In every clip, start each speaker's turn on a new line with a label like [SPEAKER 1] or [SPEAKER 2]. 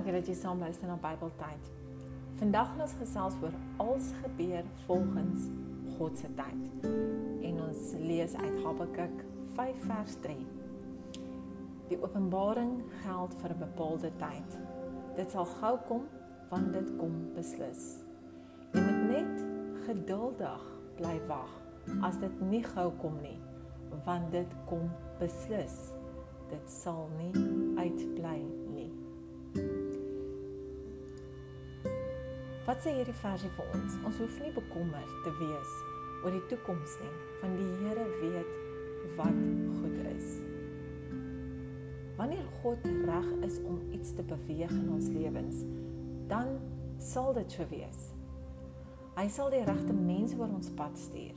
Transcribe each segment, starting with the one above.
[SPEAKER 1] Dankie dat jy saam luister na Bybeltyd. Vandag gaan ons gesels oor alles gebeur volgens God se tyd. En ons lees uit Habakuk 5 vers 3. Die openbaring geld vir 'n bepaalde tyd. Dit sal gou kom want dit kom beslis. Jy moet net geduldig bly wag as dit nie gou kom nie, want dit kom beslis. Dit sal nie uitbly Wat sê hierdie versie vir ons? Ons hoef nie bekommerd te wees oor die toekoms nie, want die Here weet wat goed is. Wanneer God reg is om iets te beweeg in ons lewens, dan sal dit so wees. Hy sal die regte mense oor ons pad stuur.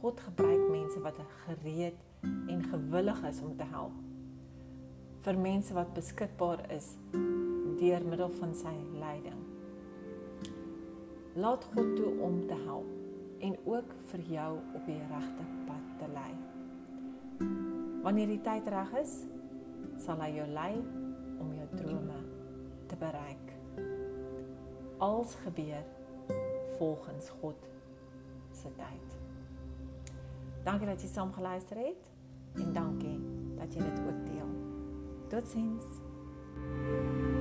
[SPEAKER 1] God gebruik mense wat gereed en gewillig is om te help. Vir mense wat beskikbaar is deur middel van sy leiding. Laat God toe om te help en ook vir jou op die regte pad te lei. Wanneer die tyd reg is, sal hy jou lei om jou drome te bereik. Alles gebeur volgens God se tyd. Dankie dat jy saam geluister het en dankie dat jy dit ook deel. Totsiens. thank you